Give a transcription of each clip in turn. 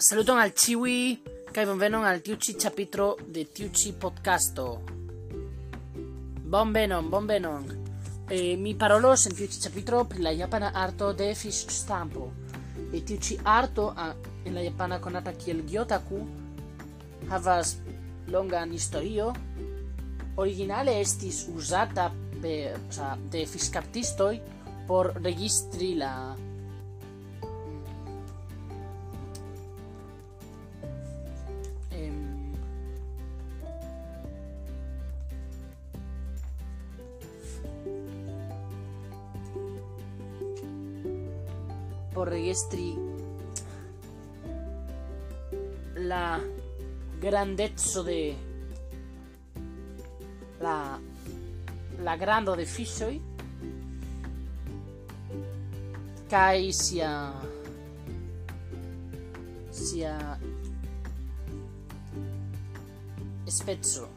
Saluton al ciui, kai bonvenon al tiu ĉi ĉapitro de tiu ĉi podcasto. Bonvenon, bonvenon. E, mi parolos en tiu ĉi ĉapitro pri la japana arto de fiŝstampo. E tiu ĉi arto a, en la japana konata kiel gyotaku havas longan historio. Originale estis uzata per, sea, de fiŝkaptistoj por registri la vorrei estri la grandezza de la la grando de fishoi eh? kai sia sia spezzo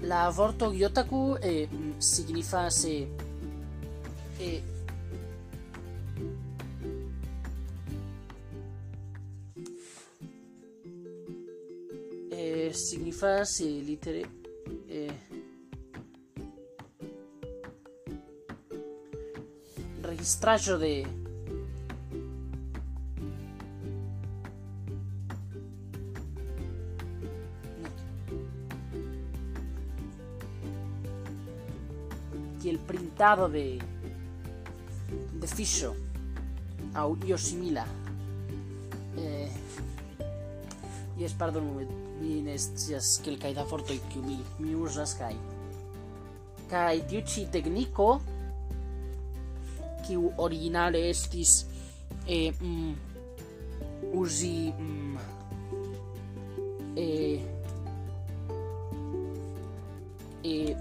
la vorto gyotaku e mm, significa se e signifas eh, litere eh, registraggio de que el printado de de fiŝo aŭ io simila. Eh, jes pardonu mi ne scias kelkaj da fortoj kiu mi mi uzas kaj kaj tiu ĉi tekniko kiu originale estis e, mm, uzi mm, e, e,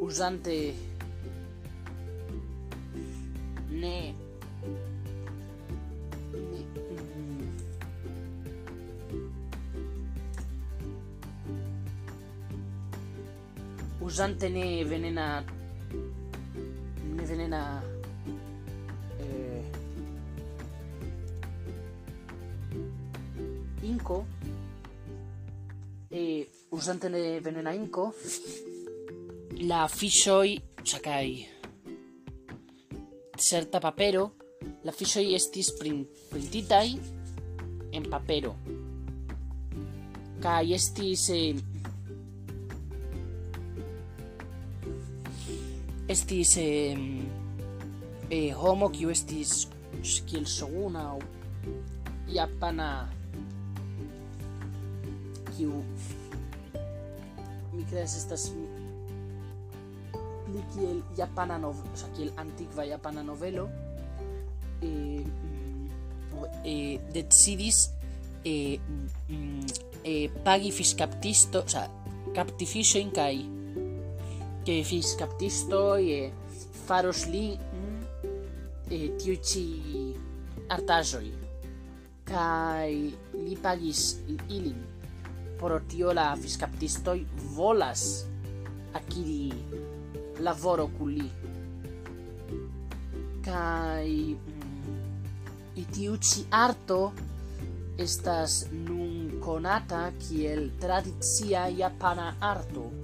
usante usante ne venena ne venena eh, inco. E usante ne venena inco. La fiŝoj ĉakaj certa papero. La fiŝoj estis prin, printitaj en papero. Kaj estis eh, estis eh, eh, homo kiu estis kiel shoguna aŭ japana kiu mi estas pli kiel japana nov, o sea, kiel antikva novelo eh, mm, eh, decidis eh, mm, eh, pagi o sea, kapti fiŝojn che fis captisto e faros li e tiu ci artajoi kai li pagis ilin. Por tio la fiscaptistoi volas akiri lavoro kun li. Kai mm, tiu ci arto estas nun konata kiel tradicia japana arto.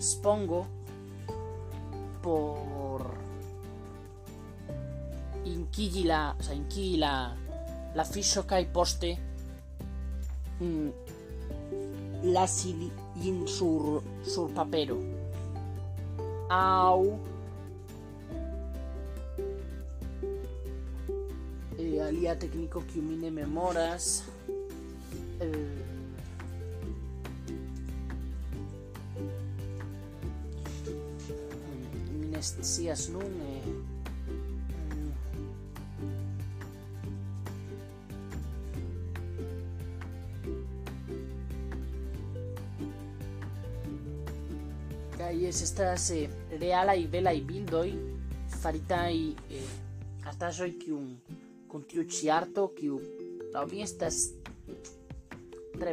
spongo por inkigi la, o sea, la, la fiŝo kaj poste mm, lasi lin sur, sur papero aŭ eh, alia ne memoras. Eh, scias nun eh, kai es estas eh, reala i bela i bildoi faritai eh, artajoi kiun kun tiu ciarto kiu la mi estas tre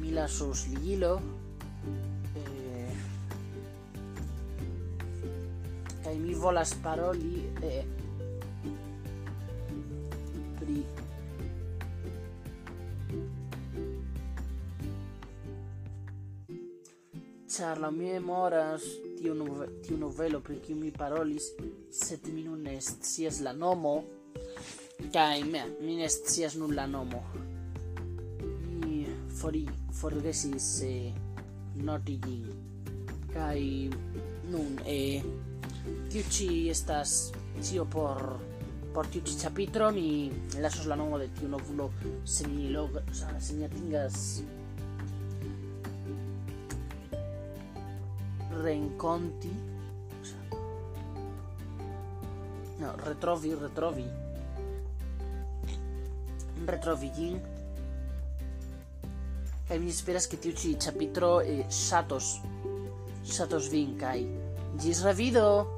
mi lasos ligilo eh, kai mi volas paroli eh, pri char la mi memoras tiu, nove, tiu novelo pri kiu mi parolis sed mi nun ne scias la nomo kaj mi ne scias nun la nomo. Mi fori forgesis eh, noti gin kai nun eh, tiu ci estas cio por por tiu ci capitro mi lasos la nomo de tiu novulo se mi log se mi atingas renconti no, mi esperas che tiu ci capitro eh, shatos shatos gis revido